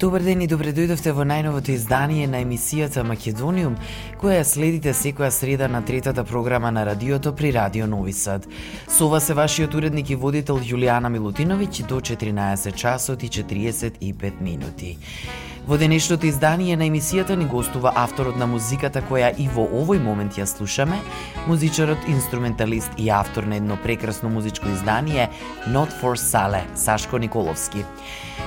Добар ден и добре дојдовте во најновото издание на емисијата Македониум, која ја следите секоја среда на третата програма на радиото при Радио Нови Сад. Со вас е вашиот уредник и водител Јулијана Милутиновиќ до 14 часот и 45 минути. Во денешното издание на емисијата ни гостува авторот на музиката која и во овој момент ја слушаме, музичарот, инструменталист и автор на едно прекрасно музичко издание Not for Sale, Сашко Николовски.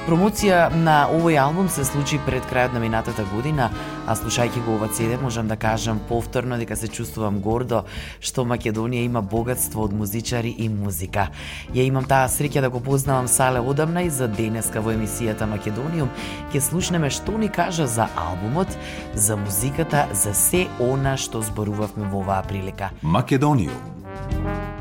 Промоција на овој албум се случи пред крајот на минатата година, а слушајќи го ова CD можам да кажам повторно дека се чувствувам гордо што Македонија има богатство од музичари и музика. Ја имам таа среќа да го познавам Сале одамна и за денеска во емисијата Македониум ќе слушнеме што ни кажа за албумот, за музиката, за се она што зборувавме во оваа прилика. Македониум.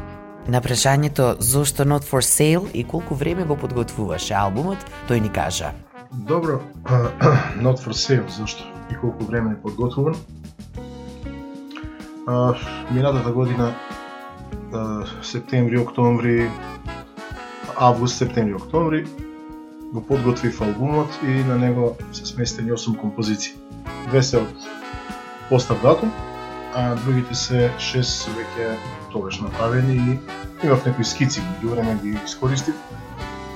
На прашањето зошто Not for Sale и колку време го подготвуваше албумот, тој ни кажа. Добро, Not for Sale, зошто и колку време е подготвуван. А, минатата година, а, септември, октомври, август, септември, октомври, го подготвив албумот и на него се сместени 8 композиции. Две се од постав датум, а другите се 6 веќе тогаш направени и имав некои скици, меѓу време ги искористив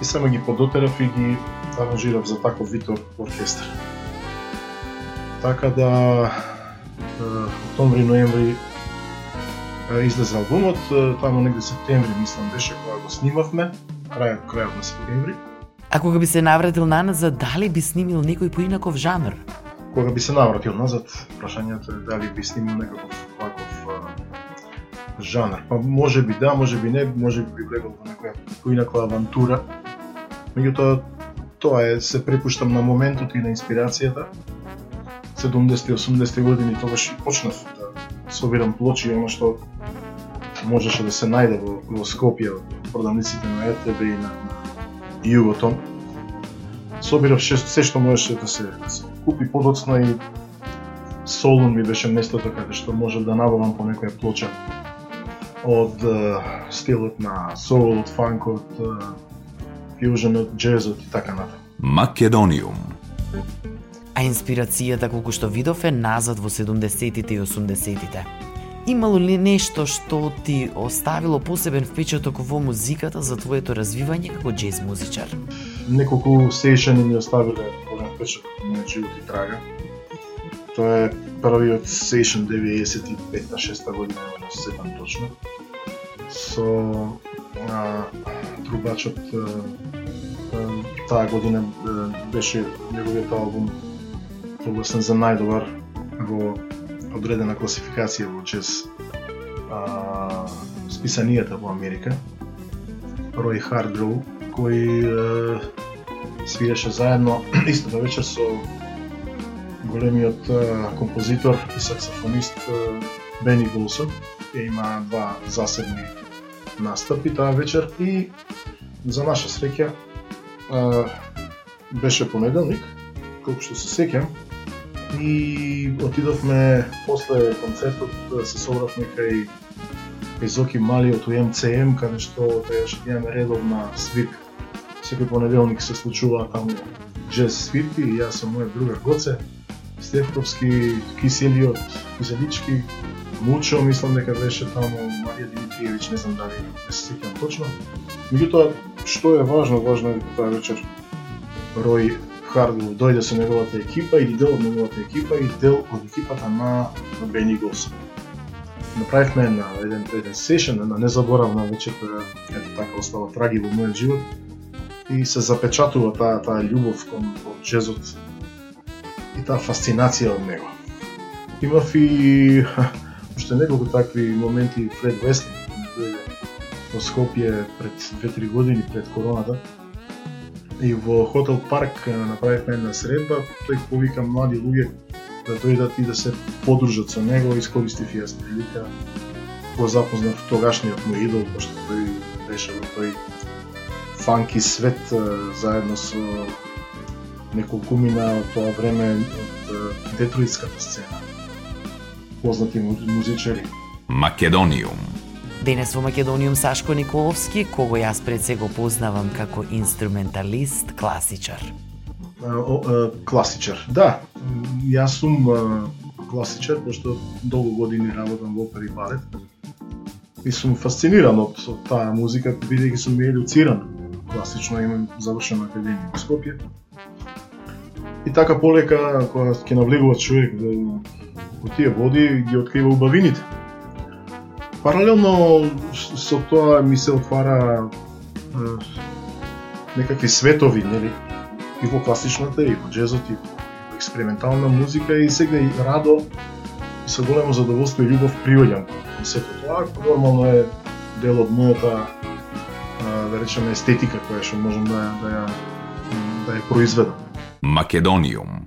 и само ги подотерав и ги аранжирав за таков вид оркестар. Така да октомври, ноември излезе албумот, таму негде септември мислам беше кога го снимавме, крајот крајот на септември. А кога би се навратил наназад, дали би снимил некој поинаков жанр? Кога би се навратил назад, прашањето е дали би снимил некаков жанр. Па може би да, може би не, може би би влегол во некоја поинаква авантура. Меѓутоа, тоа е, се препуштам на моментот и на инспирацијата. 70-80 години тогаш почнав да собирам плочи, оно што можеше да се најде во, во Скопје во продавниците на РТБ и на, на Југотон. Собирав ше, се што можеше да се, да се купи подоцна и Солун ми беше местото каде што може да набавам по некоја плоча од uh, стилот на соул, од фанкот, uh, фјуженот, джезот и така натаму. Македониум. А инспирацијата колку што видов е назад во 70-тите и 80-тите. Имало ли нешто што ти оставило посебен впечаток во музиката за твоето развивање како джез музичар? Неколку сејшени ми оставиле голем впечаток на живот и трага. Тоа е првиот сејшен 95-6 година, не се сетам точно. Со а, трубачот а, таа година беше неговиот албум прогласен за најдобар во одредена класификација во джез а, списанијата во Америка. Рој Хардроу, кој а, свиреше заедно истата вечер со големиот а, композитор и саксофонист а, Бени Голсон. ја има два засебни настапи таа вечер и за наша среќа беше понеделник, колку што се сеќам, и отидовме после концертот да се собравме кај изоки Зоки Мали од УМЦМ каде што тогаш имаме редовна свирка. Секој понеделник се случува таму джез свирки и јас со мојот другар Гоце Стефковски, Киселиот, Киселички, Мучо, мислам дека беше таму Марија Димитриевич, не знам дали не се сеќам точно. Меѓутоа, што е важно, важно е таа вечер Рој Хардов дојде со неговата екипа или дел од неговата екипа и дел од екипата на, Бени Гос. Направивме на еден, еден сешен, на незаборавна вечерта, ето така остава траги во мојот живот и се запечатува таа таа љубов кон, кон джезот и таа фасцинација од него. Имав и уште неколку такви моменти Фред Веслин, во Скопје пред 2-3 години пред короната, и во Хотел Парк направивме една средба, тој повика млади луѓе да дојдат и да се подружат со него, искористив јас прилика, го запознав тогашниот мој идол, пошто тој беше во тој фанки свет заедно со неколку мина од тоа време од детроитската сцена. Познати музичари. Македониум. Денес во Македониум Сашко Николовски, кого јас пред се го познавам како инструменталист, класичар. класичар, да. Јас сум класичар, пошто долго години работам во опери балет. И сум фасциниран од, од таа музика, бидејќи сум едуциран. Класично имам завршена академија во Скопје. И така полека, кога ќе навлегува човек по тие води, ги открива убавините Паралелно со тоа ми се отвара е, некакви светови, нели? И во класичната, и во джезот, и во експериментална музика и сега и радо и со големо задоволство и љубов приоѓам кон сето тоа, нормално е дел од мојата да речеме естетика која што можам да, да ја да ја произведам. Македониум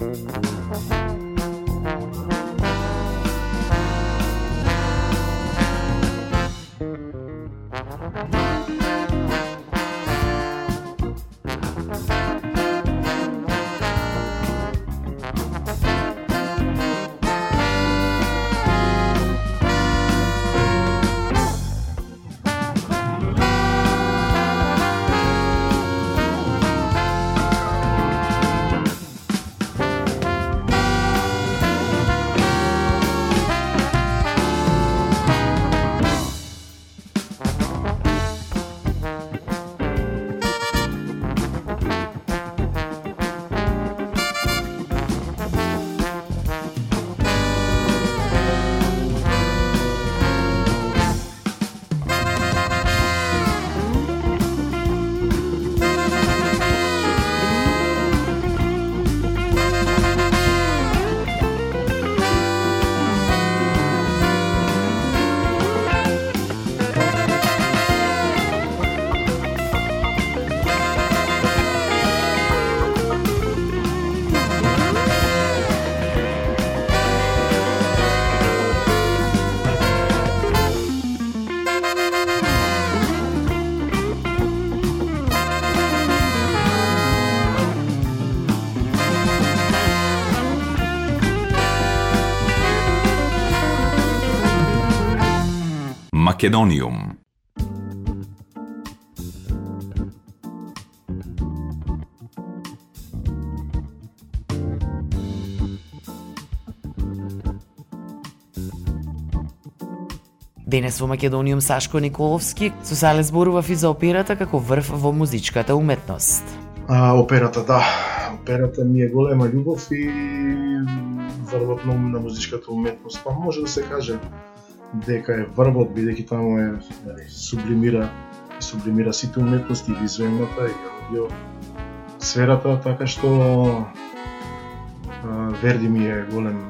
Bye. Македониум Денес во Македониум Сашко Николовски со Сале зборував и за операта како врв во музичката уметност. А, операта, да. Операта ми е голема љубов и врвот на, на музичката уметност. Па може да се каже дека е врвот, бидејќи таму е нали, сублимира сублимира сите уметности, и визуелната и аудио сферата, така што а, Верди ми е голем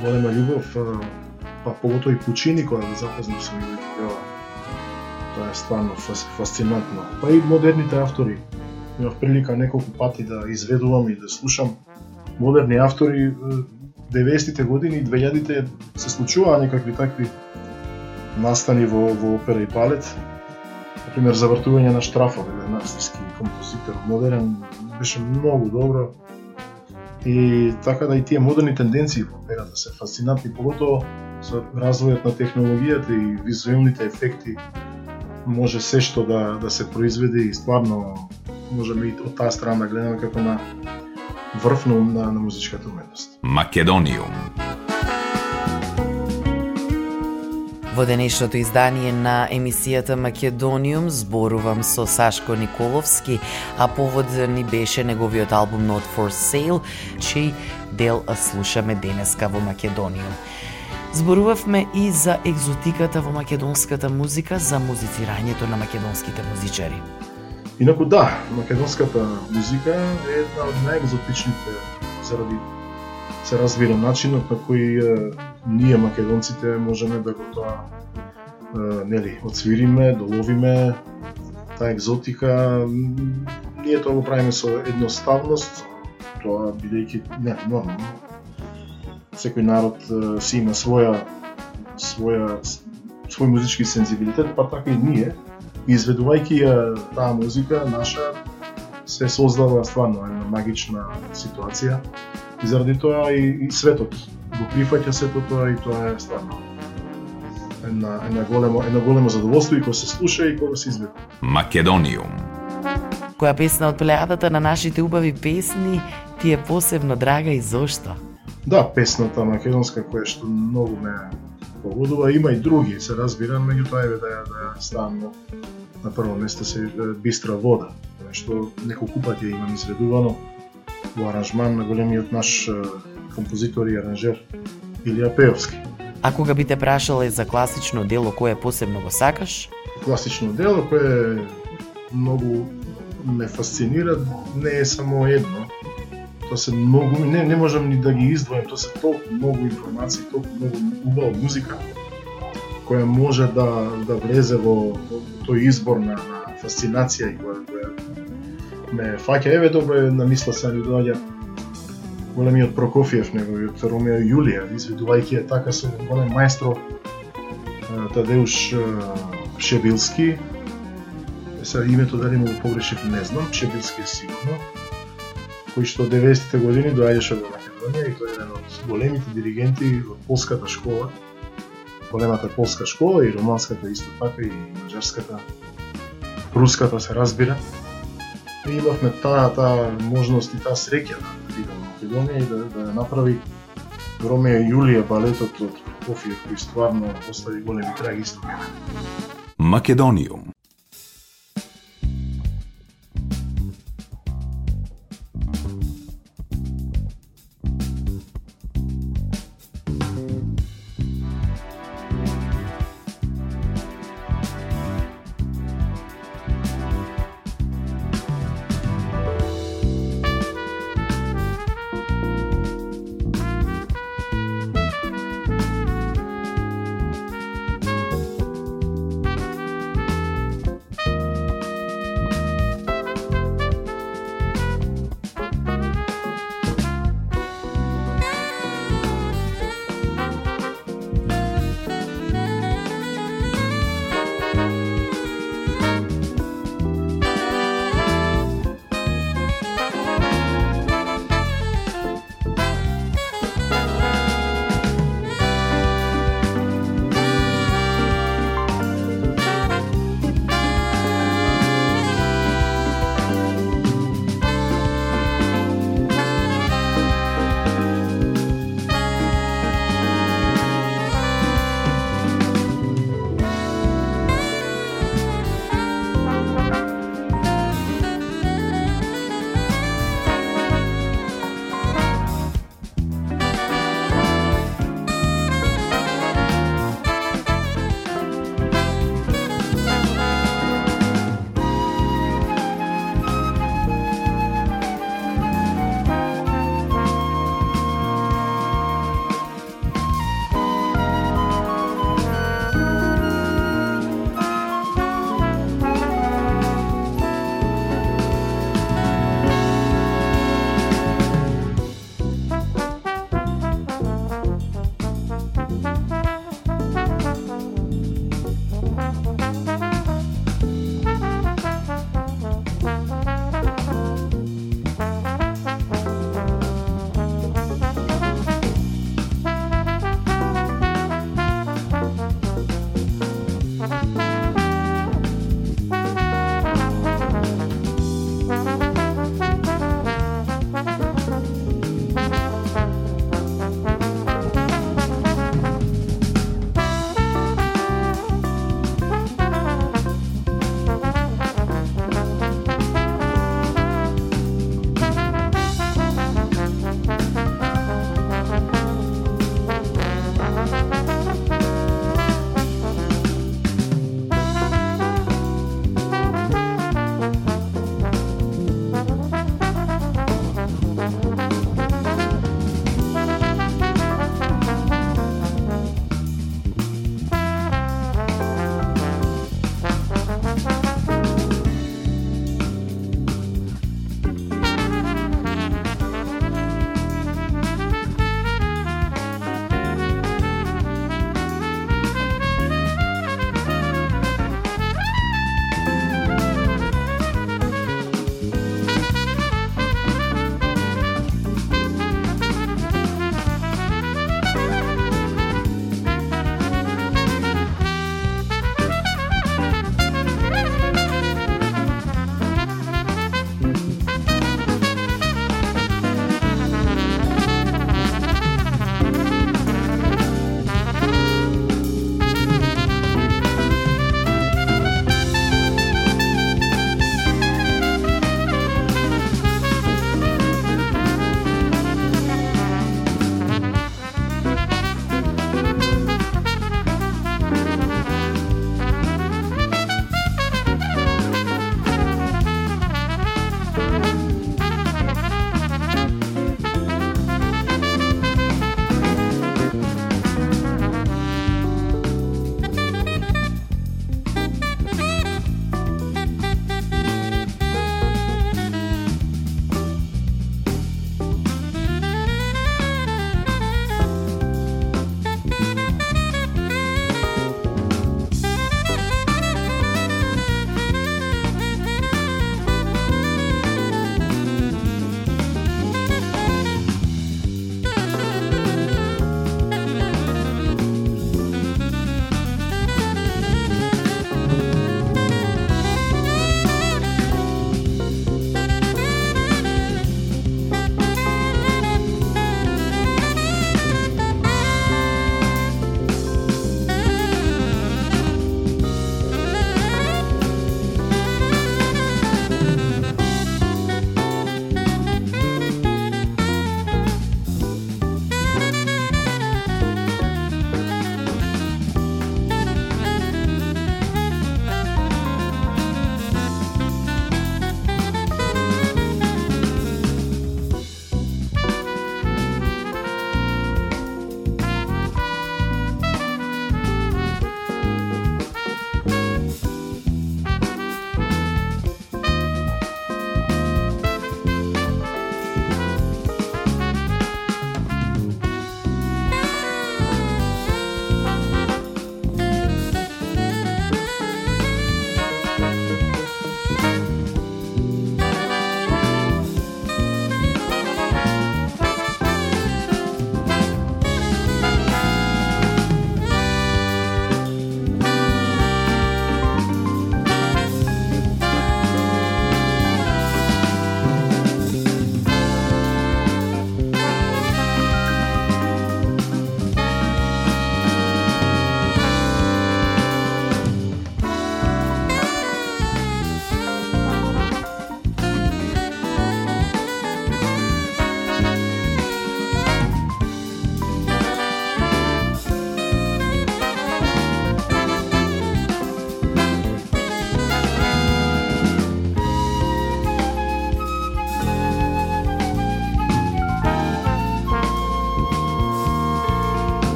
голема љубов па поготоа и Пучини кога го запознав со него тогава. Тоа е стварно фасцинантно. Па и модерните автори. Имав прилика неколку пати да изведувам и да слушам модерни автори 90-те години и 2000-те се случуваа некакви такви настани во, во опера и балет. Например, завртување на штрафове, еден австријски композитор, модерен, беше многу добро. И така да и тие модерни тенденции во операта се фасцинантни, поготово со развојот на технологијата и визуелните ефекти може се што да, да се произведе и стварно можеме и од таа страна да гледаме како на врв на, на, на музичката уметност. Македониум Во денешното издание на емисијата Македониум зборувам со Сашко Николовски, а повод ни беше неговиот албум Not for Sale, чиј дел слушаме денеска во Македониум. Зборувавме и за екзотиката во македонската музика, за музицирањето на македонските музичари. Инаку да, македонската музика е една од најекзотичните заради се разбира начинот на кој е, ние македонците можеме да го тоа нели отсвириме, доловиме таа екзотика ние тоа го правиме со едноставност, тоа бидејќи не нормално. Секој народ си има своја своја свој музички сензибилитет, па така и ние, изведувајќи ја таа музика наша, се создава стварно една магична ситуација. И заради тоа и, и светот го прифаќа сето тоа и тоа е стварно една, една големо, една големо задоволство и кога се слуша и кога се изведе. Македониум. Која песна од плејадата на нашите убави песни ти е посебно драга и зошто? Да, песната македонска која што многу ме погодува, има и други, се разбира, меѓутоа еве да ја да ја ставам на прво место се Бистра вода, што неколку пати имам изведувано во аранжман на големиот наш композитор и аранжер Илија Пеовски. А кога би те прашале за класично дело кое посебно го сакаш? Класично дело кое многу ме фасцинира не е само едно, тоа се многу, не, не можам ни да ги издвојам, тоа се толку многу информации, толку многу убава музика, која може да, да влезе во, во тој избор на, на фасцинација и која, која ме фаќа. Еве добро е на мисла се ми доаѓа големиот Прокофиев, неговиот Ромео Јулија, изведувајќи е така со голем маестро Тадеуш Шебилски, Се името дали му го погрешив не знам, Шебилски е сигурно, кој што 90-те години доаѓаше во Македонија и тој е еден од големите диригенти во полската школа, големата полска школа и романската исто така и маđарската, руската се разбира. И имавме таа таа можност и таа среќа да бидам во Македонија и да, да направи Ромео и Јулија балетот од Кофиев кој стварно остави големи траги исто. Македониум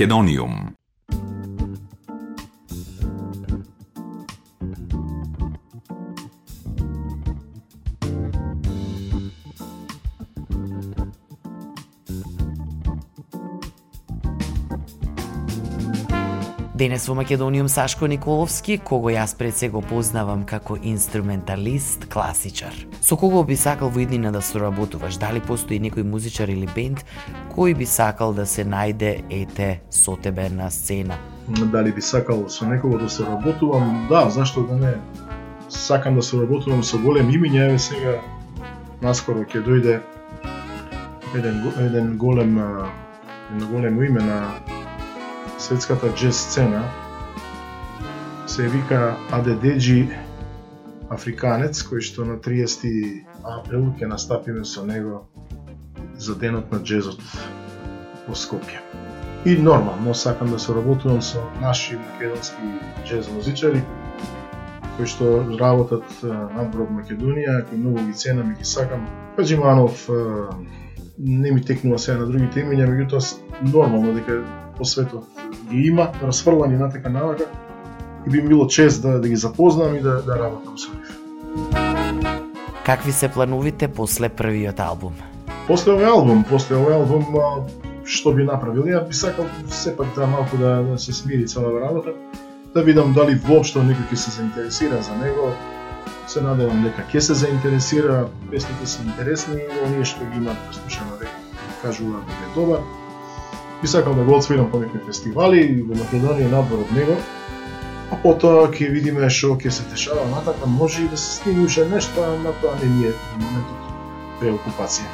Македониум. Денес во Македониум Сашко Николовски, кого јас пред се го познавам како инструменталист, класичар. Со кого би сакал во иднина да соработуваш? Дали постои некој музичар или бенд кој би сакал да се најде ете со тебе на сцена? Дали би сакал со некого да соработувам? Да, зашто да не? Сакам да соработувам со голем имиња, еве сега наскоро ќе дојде еден еден голем едно големо име на светската джез сцена се вика Адедеджи Африканец, кој што на 30 април ќе настапиме со него за денот на джезот во Скопје. И нормално сакам да се работувам со наши македонски джез музичари кои што работат на Брод Македонија, кои многу ги ценам и ги сакам. Хаджиманов не ми текнува сега на другите имиња, меѓутоа нормално дека по светот ги има, расфрлани на така навака, и би ми било чест да, да ги запознам и да, да работам со нив. Какви се плановите после првиот албум? После овој албум, после овој албум, што би направил? Ја би сакал сепак да малку да, да се смири целава работа, да видам дали воопшто некој ќе се заинтересира за него. Се надевам дека ќе се заинтересира, песните се интересни, оние што ги имат преслушано дека кажуваат дека е добар би сакал да го отсвирам по некои фестивали во Македонија надвор од него. А потоа ќе видиме што ќе се дешава натака, може и да се стигне уште нешто, а на тоа не ми е моментот преокупација.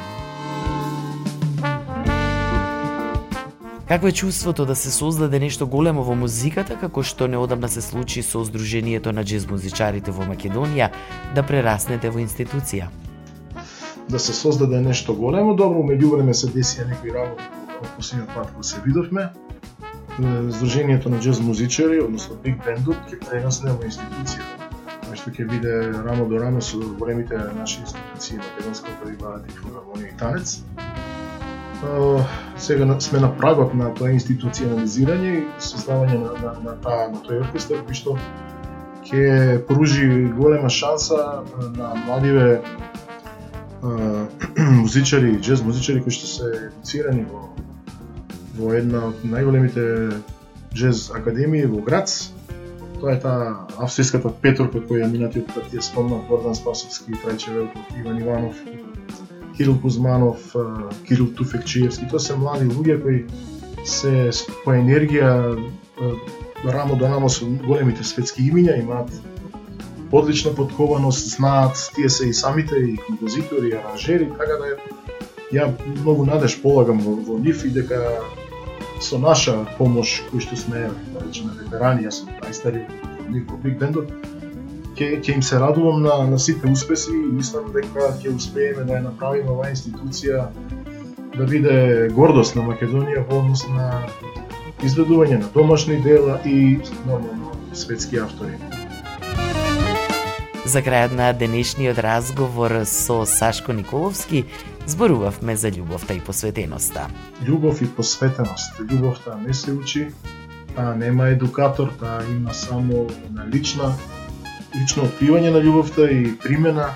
Какво е чувството да се создаде нешто големо во музиката, како што неодамна се случи со Сдруженијето на джез музичарите во Македонија, да прераснете во институција? Да се создаде нешто големо, добро, меѓувреме се десија некои работи последниот пат кога се видовме, Сдруженијето на джаз музичари, односно Биг Бендот, ќе преносне во институцијата, кој што ќе биде рамо до рамо со големите наши институции, Македонска опера и и филармонија и танец. Сега сме на прагот на тоа институционализирање и создавање на, на, на, таа, на тој оркестар, кој што ќе пружи голема шанса на младиве музичари, джез музичари кои што се едуцирани во во една од најголемите джез академии во Грац. Тоа е таа австријската петорка која минатиот пат ја спомнав Гордан Спасовски, Трајче Велков, Иван Иванов, Кирил Кузманов, Кирил Туфекчиевски. Тоа се млади луѓе кои се по енергија рамо до рамо со големите светски имиња, имаат одлична подкованост, знаат, тие се и самите и композитори, и аранжери, така да ја многу надеж полагам во, во нив и дека со наша помош, кој што сме, да речеме, ветерани, јас сум најстари во Биг Бендот, ќе ќе им се радувам на, на сите успеси и мислам дека ќе успееме да ја направиме оваа институција да биде гордост на Македонија во однос на изведување на домашни дела и нормално светски автори. За крајот на денешниот разговор со Сашко Николовски зборувавме за љубовта и посветеноста. Љубов и посветеност. Љубовта не се учи, таа нема едукатор, таа има само на лична лично откривање на љубовта и примена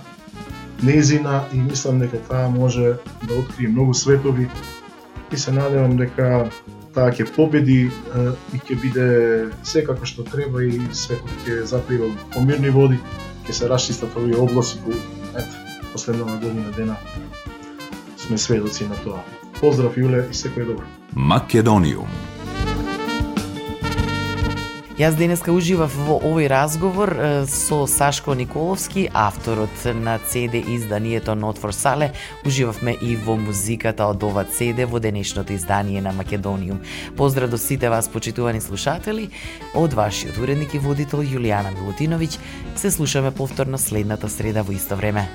незина и мислам дека таа може да открие многу светови и се надевам дека таа ќе победи и ќе биде секако што треба и светот ќе заприва помирни води, ќе се расчистат овие области кои ето последната година дена сме сведоци на тоа. Поздрав Јуле и секој добро. Македониум. Јас денеска уживав во овој разговор со Сашко Николовски, авторот на CD изданието Not for Sale. Уживавме и во музиката од ова CD во денешното издание на Македониум. Поздрав до сите вас, почитувани слушатели, од вашиот уредник и водител Јулијана Милутиновиќ. Се слушаме повторно следната среда во исто време.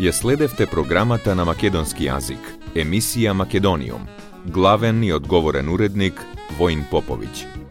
Ја следевте програмата на македонски јазик, емисија Македониум. Главен и одговорен уредник Воин Поповиќ.